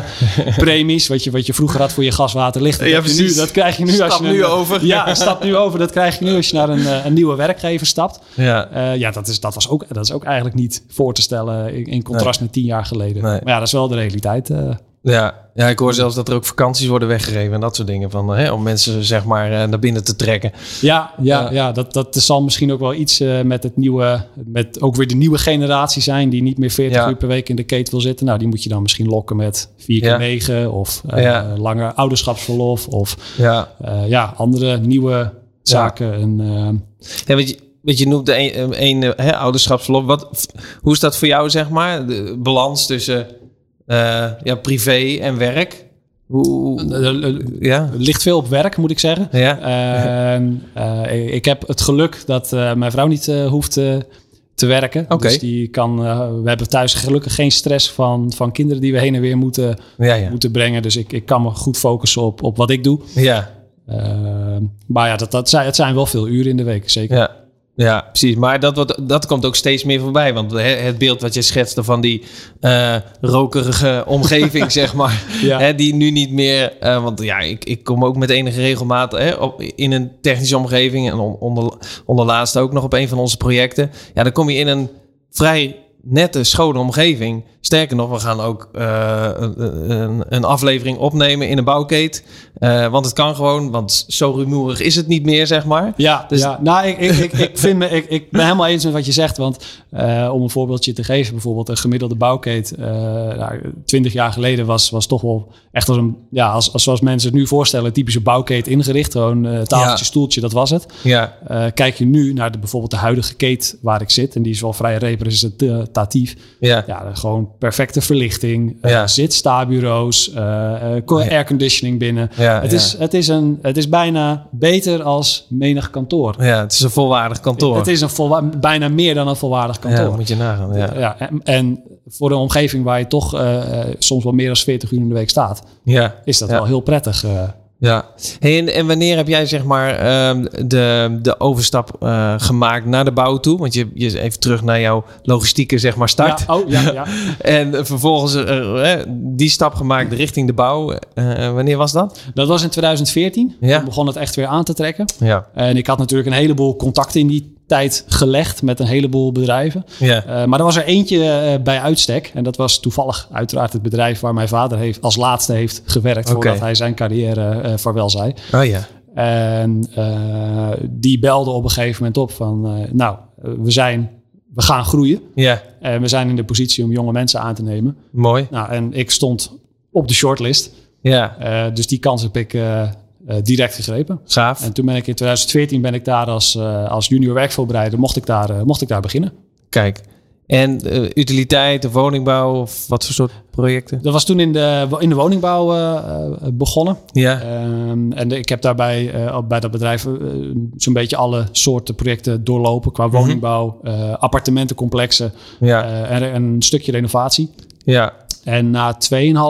welkomstpremies. wat, je, wat je vroeger had voor je gaswaterlicht. Dat Ja, heb je nu, dat krijg je nu als Stap je... nu een- over. Ja, stap nu over. Dat krijg je nu als je naar een, eh, een nieuwe werkgever stapt. Ja. Eh, ja, dat is, dat, was ook, dat is ook eigenlijk niet voor te stellen in, in contrast met tien jaar geleden. Nee. Maar ja, dat is wel de realiteit. eh. Ja. ja, ik hoor zelfs dat er ook vakanties worden weggegeven en dat soort dingen. Van, hè, om mensen zeg maar eh, naar binnen te trekken. ja, ja, Ja. ja. dat, dat zal misschien ook wel iets eh, met het nieuwe, met ook weer de nieuwe generatie zijn die niet meer 40 Ja. uur per week in de kate wil zitten. Nou, die moet je dan misschien lokken met 4 keer Ja. 9 of eh, Ja. langer ouderschapsverlof of Ja. eh, ja, andere nieuwe zaken. En, eh, Ja, weet je, je noemt een, een, een hè, ouderschapsverlof. Wat, hoe is dat voor jou, zeg maar? De balans tussen eh, ja, privé en werk? Hoe, eh, eh, ja? Het ligt veel op werk, moet ik zeggen. Ja. En, eh, ik heb het geluk dat eh, mijn vrouw niet eh, hoeft eh, te werken. Dus die kan, eh, we hebben thuis gelukkig geen stress van, van kinderen die we heen en weer moeten, Ja, ja. moeten brengen. Dus ik, ik kan me goed focussen op, op wat ik doe. Ja, Eh, maar ja, dat, dat zijn, het zijn wel veel uren in de week, zeker. ja. Ja, precies. Maar dat, wordt, dat komt ook steeds meer voorbij. Want het beeld wat je schetste van die eh, rokerige omgeving, zeg maar. Ja. Hè, die nu niet meer... eh, want ja, ik, ik kom ook met enige regelmaat hè, op, in een technische omgeving. En on- onder, onderlaatst ook nog op een van onze projecten. Ja, dan kom je in een vrij nette, schone omgeving. Sterker nog, we gaan ook eh, een, een, aflevering opnemen in een bouwkeet. Eh, want het kan gewoon, want zo rumoerig is het niet meer, zeg maar. Ja, Dus- ja. nou, ik, ik, ik, ik, vind me, ik, ik ben helemaal eens met wat je zegt. Want eh, om een voorbeeldje te geven, bijvoorbeeld een gemiddelde bouwkeet. nou, 20 jaar geleden was, was toch wel echt als een, ja, als, als zoals mensen het nu voorstellen, een typische bouwkeet ingericht. Gewoon tafeltje, Ja. stoeltje, dat was het. Ja, kijk je nu naar de, bijvoorbeeld de huidige keet waar ik zit, en die is wel vrij representatief. ja. Ja, gewoon perfecte verlichting, eh, Ja. zit-stabureaus, eh, eh, Ja. airconditioning binnen. Ja, het, ja. Is, het, is een, het is bijna beter als menig kantoor. Ja, het is een volwaardig kantoor. Het is een volwa- bijna meer dan een volwaardig ja, kantoor. moet je nagaan. Ja. Ja, en, en voor een omgeving waar je toch eh, eh, soms wel meer dan 40 uur in de week staat, Ja. is dat Ja. wel heel prettig. Ja, hey, en, en wanneer heb jij zeg maar ehm, de, de overstap eh, gemaakt naar de bouw toe? Want je, je even terug naar jouw logistieke zeg maar start. Ja, oh, ja, ja. en vervolgens eh, eh, die stap gemaakt richting de bouw. Wanneer was dat? Dat was in 2014. Ja. Toen begon het echt weer aan te trekken. Ja. En ik had natuurlijk een heleboel contacten in die tijd gelegd met een heleboel bedrijven. Ja. Eh, maar er was er eentje eh, bij uitstek. En dat was toevallig uiteraard het bedrijf waar mijn vader heeft, als laatste heeft gewerkt. Voordat hij zijn carrière eh vaarwel zei. Oh ja. En die belde op een gegeven moment op van... nou, we, zijn, we gaan groeien. Ja, En we zijn in de positie om jonge mensen aan te nemen. mooi. Nou, en ik stond op de shortlist. Ja, dus die kans heb ik direct gegrepen. gaaf. En toen ben ik in 2014 ben ik daar als, eh, als junior werkvoorbereider, mocht ik daar, eh, mocht ik daar beginnen. Kijk. En eh, utiliteit of woningbouw of wat voor soort projecten? Dat was toen in de, in de woningbouw eh, eh, begonnen. Ja. Ehm, en de- ik heb daarbij eh, bij dat bedrijf eh, zo'n beetje alle soorten projecten doorlopen. Qua woningbouw, eh, appartementencomplexen Ja. eh, en een stukje renovatie. Ja. En na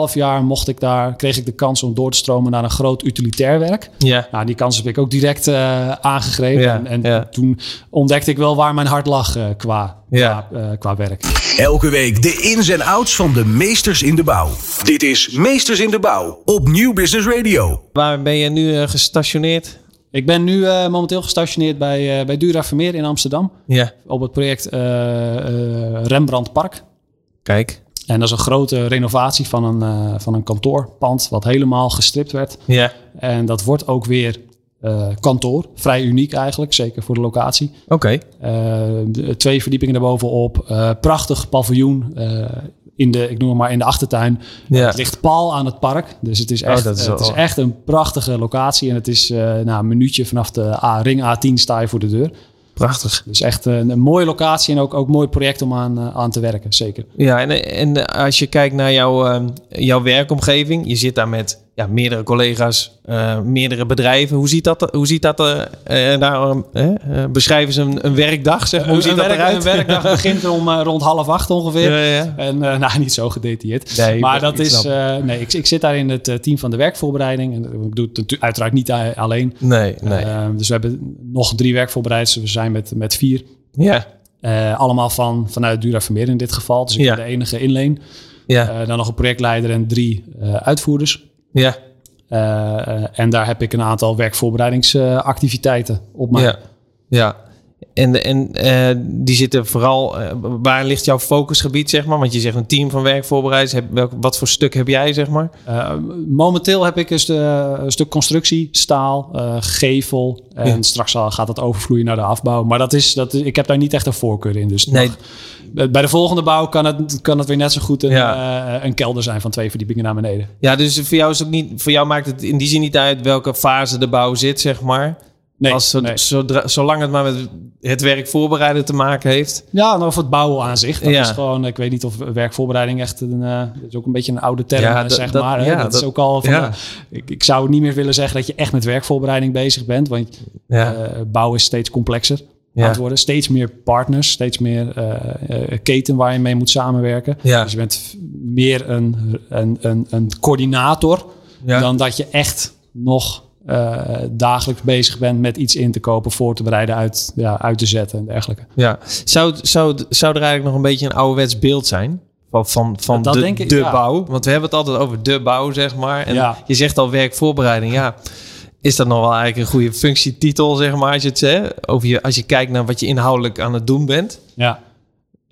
2,5 jaar mocht ik daar, kreeg ik de kans om door te stromen naar een groot utilitair werk. Ja. Nou, die kans heb ik ook direct eh, aangegrepen. Ja, en en ja. toen ontdekte ik wel waar mijn hart lag eh, qua, Ja. qua, eh, qua werk. Elke week de ins en outs van de meesters in de bouw. Dit is Meesters in de Bouw op Nieuw Business Radio. Waar ben je nu eh, gestationeerd? Ik ben nu eh, momenteel gestationeerd bij, eh, bij Dura Vermeer in Amsterdam. Ja. Op het project eh, eh, Rembrandt Park. Kijk. En dat is een grote renovatie van een, eh, van een kantoorpand wat helemaal gestript werd. Ja. En dat wordt ook weer eh, kantoor. Vrij uniek eigenlijk, zeker voor de locatie. Oké. Eh, de- twee verdiepingen daarbovenop. Eh, prachtig paviljoen eh, in de, ik noem het maar in de achtertuin. Ja. Het ligt pal aan het park. Dus het is echt, Oh, is het is echt een prachtige locatie. En het is eh nou, een minuutje vanaf de A, ring A10 sta je voor de deur. Prachtig. Dus echt een, een mooie locatie en ook, ook een mooi project om aan, eh, aan te werken. Zeker. Ja, en, en als je kijkt naar jouw, ehm, jouw werkomgeving, je zit daar met ja, meerdere collega's, eh, meerdere bedrijven. Hoe ziet dat, hoe ziet dat er? eh, eh, beschrijven ze een, een werkdag, zeg maar. Hoe ziet een dat werk- eruit? Een werkdag begint om rond half acht ongeveer. Ja, ja. En nou, niet zo gedetailleerd. Nee, maar ik dat is. nee, ik, ik zit daar in het team van de werkvoorbereiding. En ik doe het uiteraard niet alleen. Nee, nee. Dus we hebben nog drie werkvoorbereiders. We zijn met, met vier. ja, allemaal van, vanuit Dura Vermeer in dit geval. Dus ik Ja. ben de enige inleen. ja, dan nog een projectleider en drie uitvoerders. Ja, Eh, eh, en daar heb ik een aantal werkvoorbereidingsactiviteiten op mijn. ja, ja. En, en eh, die zitten vooral, eh, waar ligt jouw focusgebied, zeg maar? Want je zegt een team van werkvoorbereiders. Heb, welk, wat voor stuk heb jij, zeg maar? Eh, momenteel heb ik dus de, een stuk constructie, staal, gevel. En Ja. straks zal- gaat het overvloeien naar de afbouw. Maar dat is, dat is, ik heb daar niet echt een voorkeur in. Dus Nee. nog- bij de volgende bouw kan het, kan het weer net zo goed een, Ja. een kelder zijn van twee verdiepingen naar beneden. Ja, dus voor jou, is ook niet, voor jou maakt het in die zin niet uit welke fase de bouw zit, zeg maar. Nee, Als, zo- nee. zodra- zolang het maar met het werk voorbereiden te maken heeft. Ja, en of het bouwen aan zich. Dat Ja. is gewoon, ik weet niet of werkvoorbereiding echt een, eh, dat is ook een beetje een oude term, Ja, eh, zeg dat- maar. ja, dat, dat- is ook al van, ik, ik zou niet meer willen zeggen dat je echt met werkvoorbereiding bezig bent, want eh, bouwen is steeds complexer Ja. het worden. Steeds meer partners, steeds meer keten waar je mee moet samenwerken. Ja. Dus je bent meer een, een, een, een coördinator Ja. dan dat je echt nog eh, dagelijks bezig bent met iets in te kopen, voor te bereiden, uit, ja, uit te zetten en dergelijke. ja. Zou, zou, zou er eigenlijk nog een beetje een ouderwets beeld zijn? Van, van, van Dat de, denk ik, de ja. bouw? Want we hebben het altijd over de bouw, zeg maar. En Ja. je zegt al werkvoorbereiding. Ja, is dat nog wel eigenlijk een goede functietitel, zeg maar? Als je, het, zegt, over je, als je kijkt naar wat je inhoudelijk aan het doen bent. Ja.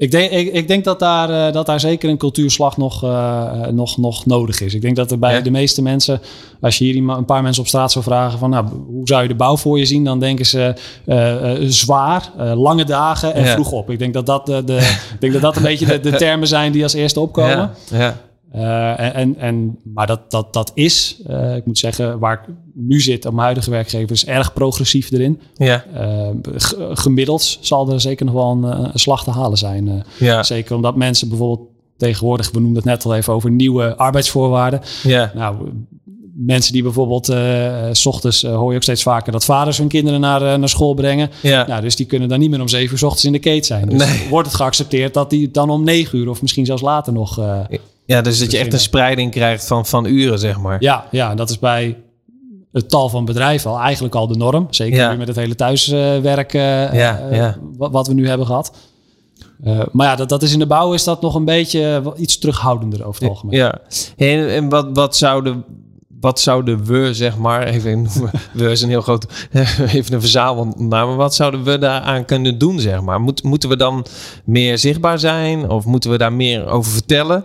Ik denk, ik, ik denk dat, daar, eh, dat daar zeker een cultuurslag nog, eh, nog, nog nodig is. Ik denk dat er bij Ja. de meeste mensen, als je hier een paar mensen op straat zou vragen van nou, hoe zou je de bouw voor je zien, dan denken ze eh, zwaar, lange dagen en Ja. vroeg op. Ik denk dat dat, de, de, ik denk dat, dat een beetje de, de termen zijn die als eerste opkomen. Ja, Eh, en, en, maar dat, dat, dat is, eh, ik moet zeggen, waar ik nu zit mijn huidige werkgever, is erg progressief erin. ja, Eh, gemiddeld zal er zeker nog wel een, een slag te halen zijn. ja, Zeker omdat mensen bijvoorbeeld tegenwoordig, we noemden het net al even over nieuwe arbeidsvoorwaarden. ja, Nou, mensen die bijvoorbeeld, eh, s ochtends hoor je ook steeds vaker dat vaders hun kinderen naar, naar school brengen. ja. Nou, dus die kunnen dan niet meer om zeven uur 's ochtends in de keet zijn. Dus Nee. wordt het geaccepteerd dat die dan om negen uur of misschien zelfs later nog. Eh, Ja, dus dat je echt een spreiding krijgt van, van uren, zeg maar. ja, ja, dat is bij het tal van bedrijven al eigenlijk al de norm. Zeker Ja. met het hele thuiswerk eh, Ja, eh, ja. Wat, wat we nu hebben gehad. Eh, maar ja, dat, dat is in de bouw is dat nog een beetje eh, iets terughoudender over het algemeen. Ja. En, en wat, wat zouden... Wat zouden we, zeg maar, even, we is een heel groot, even een verzamelnaam, maar wat zouden we daaraan kunnen doen, zeg maar? Moet, moeten we dan meer zichtbaar zijn of moeten we daar meer over vertellen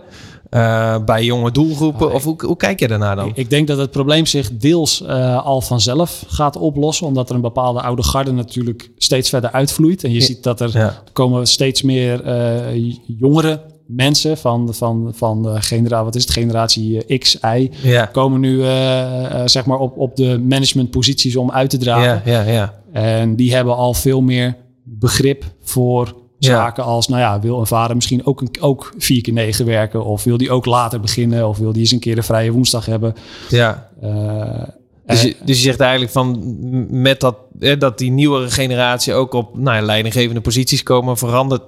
eh, bij jonge doelgroepen? Of hoe, hoe kijk je daarnaar dan? Ik- denk dat het probleem zich deels eh, al vanzelf gaat oplossen. Omdat er een bepaalde oude garde natuurlijk steeds verder uitvloeit. En je ziet dat er Ja. komen steeds meer eh, jongere mensen van, van, van de genera, wat is het, generatie X, Y. Komen nu zeg maar op, op de managementposities om uit te dragen. ja, ja, ja. En die hebben al veel meer begrip voor Ja. zaken als, nou ja, wil een vader misschien ook, een, ook vier keer negen werken? Of wil die ook later beginnen? Of wil die eens een keer een vrije woensdag hebben? ja. Eh, Dus, eh, je, dus je zegt eigenlijk van met dat, hè, dat die nieuwere generatie ook op nou leidinggevende posities komen, verandert,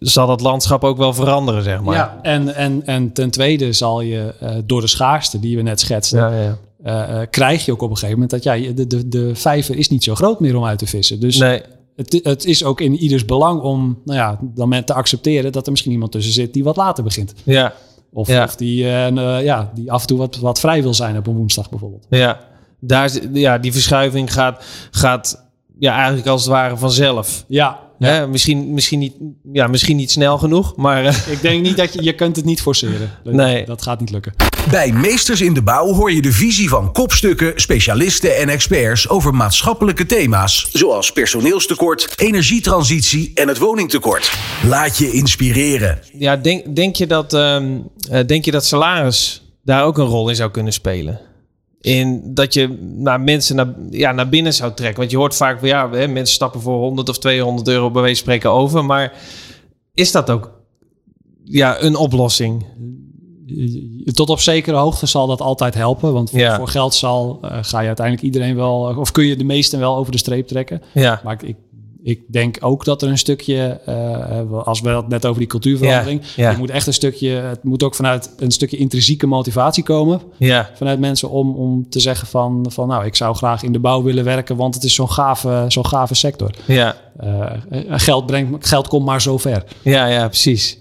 zal dat landschap ook wel veranderen, zeg maar. ja, en, en, en ten tweede zal je eh, door de schaarste die we net schetsten, ja, ja. eh, eh, krijg je ook op een gegeven moment dat ja, je- de, de, de vijver is niet zo groot meer om uit te vissen. Dus Nee, het, het is ook in ieders belang om nou ja, dan met te accepteren dat er misschien iemand tussen zit die wat later begint. ja, Of, Ja. of die, eh, eh, ja, die af en toe wat, wat vrij wil zijn op een woensdag bijvoorbeeld. ja. Daar, ja, die verschuiving gaat, gaat ja, eigenlijk als het ware vanzelf. Ja, Hè? Misschien, misschien, niet, ja, misschien niet snel genoeg, maar eh, ik denk niet dat je, je kunt het niet forceren. Dat, Nee. dat gaat niet lukken. Bij Meesters in de Bouw hoor je de visie van kopstukken, specialisten en experts over maatschappelijke thema's. Zoals personeelstekort, energietransitie en het woningtekort. Laat je inspireren. ja, denk, denk, je dat, ehm, eh, denk je dat salaris daar ook een rol in zou kunnen spelen? In dat je naar mensen naar, ja, naar binnen zou trekken. Want je hoort vaak van ja, hè, mensen stappen voor 100 of 200 euro bij wijze van spreken over. Maar is dat ook ja, een oplossing? Tot op zekere hoogte zal dat altijd helpen. Want voor, Ja. voor geld zal, eh, ga je uiteindelijk iedereen wel... Of kun je de meesten wel over de streep trekken. Ja, Maar ik, ik, ik denk ook dat er een stukje... eh, als we het net over die cultuurverandering... Ja, ja. Je moet echt een stukje... Het moet ook vanuit een stukje intrinsieke motivatie komen. ja, Vanuit mensen om, om te zeggen van, van... Nou, ik zou graag in de bouw willen werken... Want het is zo'n gave, zo'n gave sector. ja. Eh, geld, brengt, geld komt maar zo ver. Ja, ja, precies.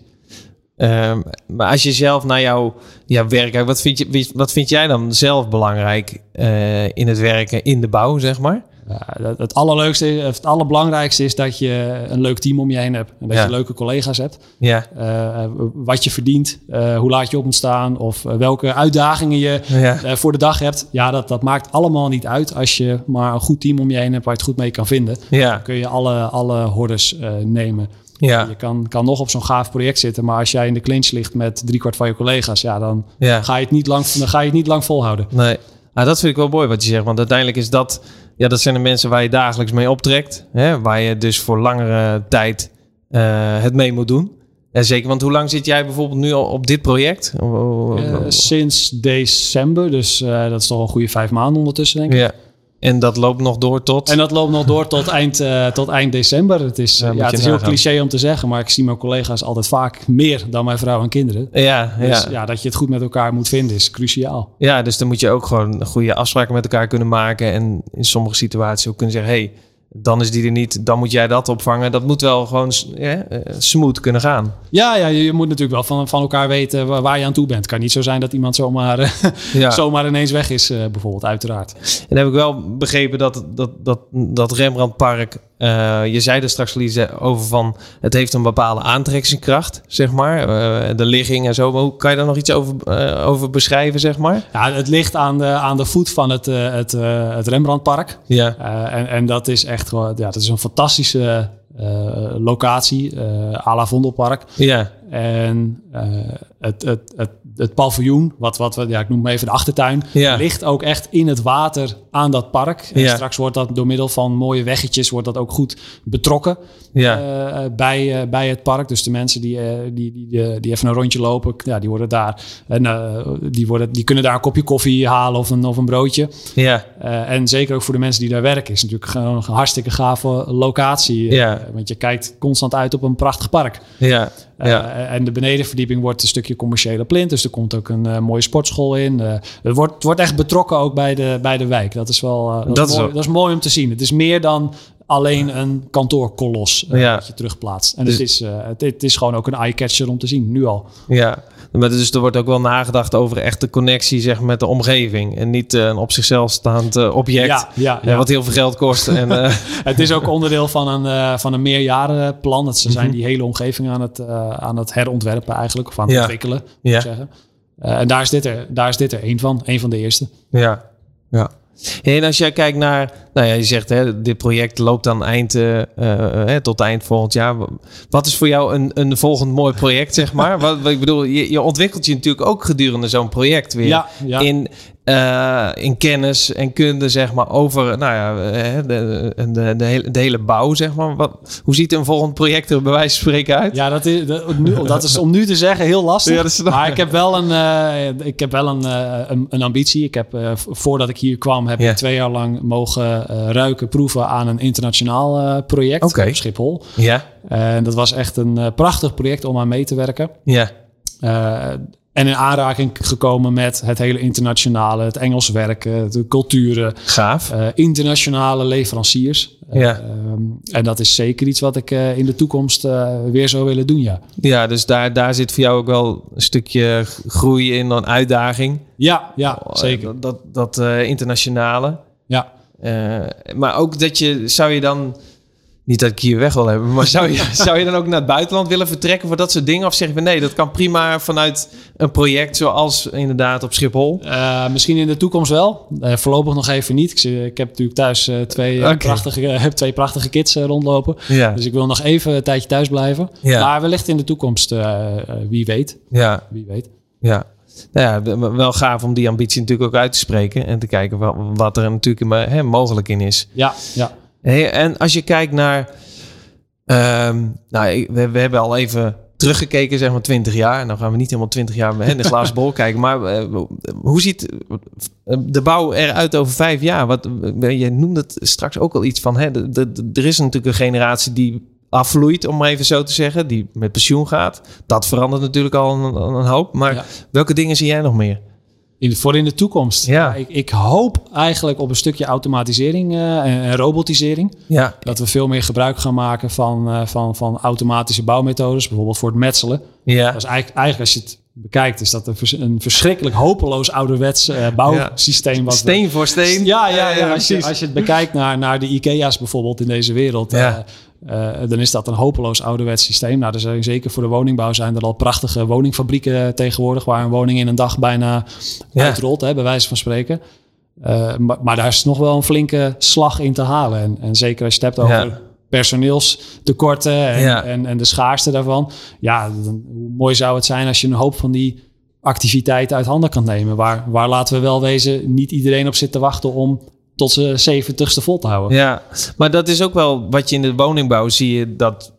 Ehm, maar als je zelf naar jouw, jouw werk kijkt, wat vind, je, wat vind jij dan zelf belangrijk eh, in het werken in de bouw, zeg maar? Het- het allerleukste, het allerbelangrijkste is dat je een leuk team om je heen hebt. En dat Ja. je leuke collega's hebt. Ja, Eh, wat je verdient, eh, hoe laat je op moet staan... of eh, welke uitdagingen je ja, voor de dag hebt. Ja, dat, dat maakt allemaal niet uit als je maar een goed team om je heen hebt... waar je het goed mee kan vinden. ja, Dan kun je alle, alle hordes nemen. ja, Je kan, kan nog op zo'n gaaf project zitten... maar als jij in de clinch ligt met driekwart van je collega's... ja, dan ga je het niet lang, dan ga je het niet lang volhouden. Nee, ah, dat vind ik wel mooi wat je zegt, want uiteindelijk is dat, ja, dat zijn de mensen waar je dagelijks mee optrekt, hè, waar je dus voor langere tijd eh, het mee moet doen. En zeker, want hoe lang zit jij bijvoorbeeld nu al op dit project? Eh, sinds december, dus eh, dat is toch een goede vijf maanden ondertussen, denk ik. ja. En dat loopt nog door tot. En dat loopt nog door tot eind, eh, tot eind december. Het is, Ja, het is heel cliché om te zeggen, maar ik zie mijn collega's altijd vaak meer dan mijn vrouw en kinderen. ja, Dus ja. ja. dat je het goed met elkaar moet vinden is cruciaal. Ja, dus dan moet je ook gewoon goede afspraken met elkaar kunnen maken. En in sommige situaties ook kunnen zeggen: hey, dan is die er niet, dan moet jij dat opvangen. Dat moet wel gewoon ja, eh, smooth kunnen gaan. Ja, ja je, moet natuurlijk wel van, van elkaar weten waar, je aan toe bent. Het kan niet zo zijn dat iemand zomaar, eh, Ja. zomaar ineens weg is, eh, bijvoorbeeld, uiteraard. En heb ik wel begrepen dat dat, dat, dat Rembrandtpark. Eh, je zei er straks, Lise, over van het heeft een bepaalde aantrekkingskracht, zeg maar. eh, de ligging en zo. Maar hoe kan je daar nog iets over, eh, over beschrijven, zeg maar? Ja, het ligt aan de, aan de voet van het, het, het Rembrandtpark. Ja, en, en dat is echt gewoon, ja, dat is een fantastische locatie, à la Vondelpark. ja, En het, het, het, het paviljoen, wat, wat we, ja, ik noem hem even de achtertuin, Ja. ligt ook echt in het water aan dat park. En Ja. straks wordt dat door middel van mooie weggetjes wordt dat ook goed betrokken ja, eh, bij, eh, bij het park. Dus de mensen die, eh, die, die, die, die even een rondje lopen, ja, die worden daar en eh, die, worden, die kunnen daar een kopje koffie halen of een, of een broodje. ja, Eh, en zeker ook voor de mensen die daar werken, is natuurlijk gewoon een hartstikke gave locatie. Ja. Eh, want je kijkt constant uit op een prachtig park. ja, Eh, ja. en de wordt een stukje commerciële plint. Dus er komt ook een uh, mooie sportschool in. Uh, het, wordt, wordt echt betrokken ook bij de, bij de wijk. Dat is wel dat, dat, is mooi, dat is mooi om te zien. Het is meer dan alleen een kantoorkolos uh, ja. dat je terugplaatst. En dus, het, is, uh, het, het, is gewoon ook een eye-catcher om te zien, nu al. Ja, maar dus er wordt ook wel nagedacht over echt de connectie zeg, met de omgeving. En niet uh, een op zichzelf staand object, ja, ja, ja. wat heel veel geld kost. en, het is ook onderdeel van een, van een meerjarenplan. Dat ze zijn mhm. die hele omgeving aan het, aan het herontwerpen eigenlijk, of aan het ontwikkelen, ja. zeggen. en daar is, dit er, daar is dit er één van, één van de eerste. Ja, ja. En als jij kijkt naar, nou ja, je zegt hè, dit project loopt dan eind, uh, uh, tot eind volgend jaar. Wat is voor jou een, een volgend mooi project, zeg maar? Wat, ik bedoel, je, je ontwikkelt je natuurlijk ook gedurende zo'n project weer. Ja, ja. In, uh, in kennis en kunde, zeg maar, over nou ja, de, de, de, de, hele, de hele bouw, zeg maar. Wat, hoe ziet een volgend project er bij wijze van spreken uit? Ja, dat is, dat, nu, dat is om nu te zeggen heel lastig. Ja, maar ik heb wel een, uh, ik heb wel een, uh, een, een, ambitie. Ik heb, voordat ik hier kwam, heb ik twee jaar lang mogen ruiken, proeven aan een internationaal project okay. op Schiphol. Ja. En dat was echt een prachtig project om aan mee te werken. Ja. En in aanraking gekomen met het hele internationale, het Engels werken, de culturen. Gaaf. Uh, internationale leveranciers. Ja. Uh, en dat is zeker iets wat ik uh, in de toekomst weer zou willen doen, ja. Ja, dus daar, daar zit voor jou ook wel een stukje groei in, een uitdaging. Ja, ja zeker. dat dat internationale. Ja. maar ook dat je, zou je dan niet dat ik hier weg wil hebben, maar zou je, zou je dan ook naar het buitenland willen vertrekken voor dat soort dingen? Of zeg je nee, dat kan prima vanuit een project zoals inderdaad op Schiphol? Uh, misschien in de toekomst wel. Uh, voorlopig nog even niet. Ik, ik heb natuurlijk thuis uh, twee, okay. prachtige, heb twee prachtige kids rondlopen. Ja. Dus ik wil nog even een tijdje thuis blijven. Ja. Maar wellicht in de toekomst, wie weet. Ja. Wie weet. Ja. Nou ja, wel gaaf om die ambitie natuurlijk ook uit te spreken en te kijken wat, wat er natuurlijk hè, mogelijk in is. Ja, ja. Hey, en als je kijkt naar. Um, nou, we, we, hebben al even teruggekeken, zeg maar 20 jaar. En dan gaan we niet helemaal 20 jaar in de glazen bol kijken. Maar uh, hoe ziet de bouw eruit over vijf jaar? Wat, je noemde het straks ook al iets van. Hè, de, de, er is natuurlijk een generatie die afvloeit, om maar even zo te zeggen. Die met pensioen gaat. Dat verandert natuurlijk al een, een hoop. Maar welke dingen zie jij nog meer? In, voor in de toekomst. Ja. Ik, ik, hoop eigenlijk op een stukje automatisering uh, en, robotisering. Ja. Dat we veel meer gebruik gaan maken van, uh, van, van automatische bouwmethodes, bijvoorbeeld voor het metselen. Ja. Dat is eigenlijk, eigenlijk als je het bekijkt, is dat een, een verschrikkelijk hopeloos ouderwets uh, bouwsysteem. Wat steen voor steen. Ja, ja, ja, als, je, als je het bekijkt naar, naar de IKEA's bijvoorbeeld in deze wereld. Ja. Uh, dan is dat een hopeloos ouderwets systeem. Nou, er zijn, zeker voor de woningbouw zijn er al prachtige woningfabrieken tegenwoordig... waar een woning in een dag bijna ja. uitrolt, hè, bij wijze van spreken. Uh, maar, maar, daar is nog wel een flinke slag in te halen. En, en zeker als je het hebt over ja. personeelstekorten en, ja. en, en, de schaarste daarvan. Ja, dan, hoe mooi zou het zijn als je een hoop van die activiteiten uit handen kan nemen. Waar, waar laten we wel wezen, niet iedereen op zit te wachten om tot ze 70ste vol te houden. Ja, maar dat is ook wel wat je in de woningbouw zie je dat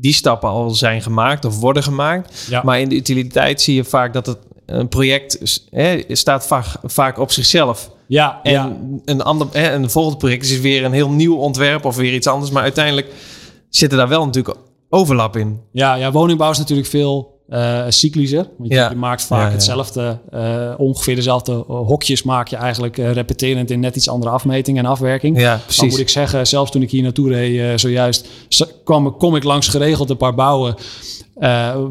die stappen al zijn gemaakt of worden gemaakt. Ja. Maar in de utiliteit zie je vaak dat het een project hè, staat vaak, vaak op zichzelf. Ja, en ja. Een, ander, hè, een volgende project is weer een heel nieuw ontwerp of weer iets anders. Maar uiteindelijk zitten daar wel natuurlijk overlap in. Ja, ja woningbouw is natuurlijk veel uh, cyclischer. Want je, maakt vaak hetzelfde, uh, ongeveer dezelfde eh, hokjes maak je eigenlijk uh, repeterend in net iets andere afmeting en afwerking. Ja, precies. Maar moet ik zeggen, zelfs toen ik hier naartoe reed zojuist, kwam, kom ik langs geregeld een paar bouwen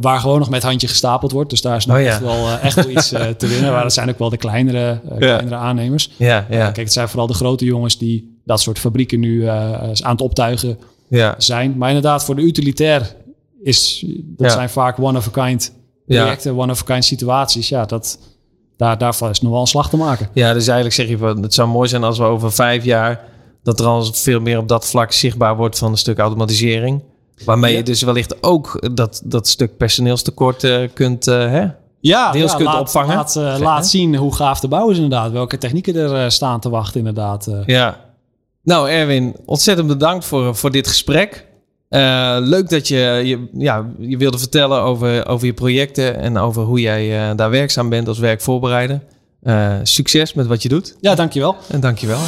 waar gewoon nog met handje gestapeld wordt. Dus daar is nog oh, echt, wel, echt wel iets te winnen. Maar dat zijn ook wel de kleinere, kleinere aannemers. Ja, ja. kijk, het zijn vooral de grote jongens die dat soort fabrieken nu aan het optuigen zijn. Maar inderdaad, voor de utilitair is, dat zijn vaak one-of-a-kind projecten, ja. one-of-a-kind situaties. Ja, dat, daar, daarvan is nog wel een slag te maken. Ja, dus eigenlijk zeg je, van, het zou mooi zijn als we over vijf jaar... dat er al veel meer op dat vlak zichtbaar wordt van een stuk automatisering. Waarmee je dus wellicht ook dat, dat stuk personeelstekort uh, kunt... Uh, hè? Ja, deels ja, kunt laat, opvangen. Laat, uh, laat zien hoe gaaf de bouw is inderdaad. Welke technieken er staan te wachten inderdaad. Ja. Nou Erwin, ontzettend bedankt voor, voor dit gesprek. Uh, leuk dat je, je, ja, je wilde vertellen over, over je projecten en over hoe jij uh, daar werkzaam bent als werkvoorbereider. Uh, succes met wat je doet. Ja, dankjewel. En dankjewel.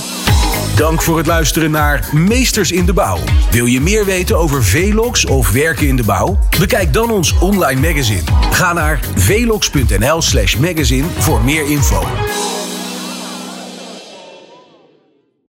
Dank voor het luisteren naar Meesters in de Bouw. Wil je meer weten over Velox of werken in de bouw? Bekijk dan ons online magazine. Ga naar velox.nl/slash magazine voor meer info.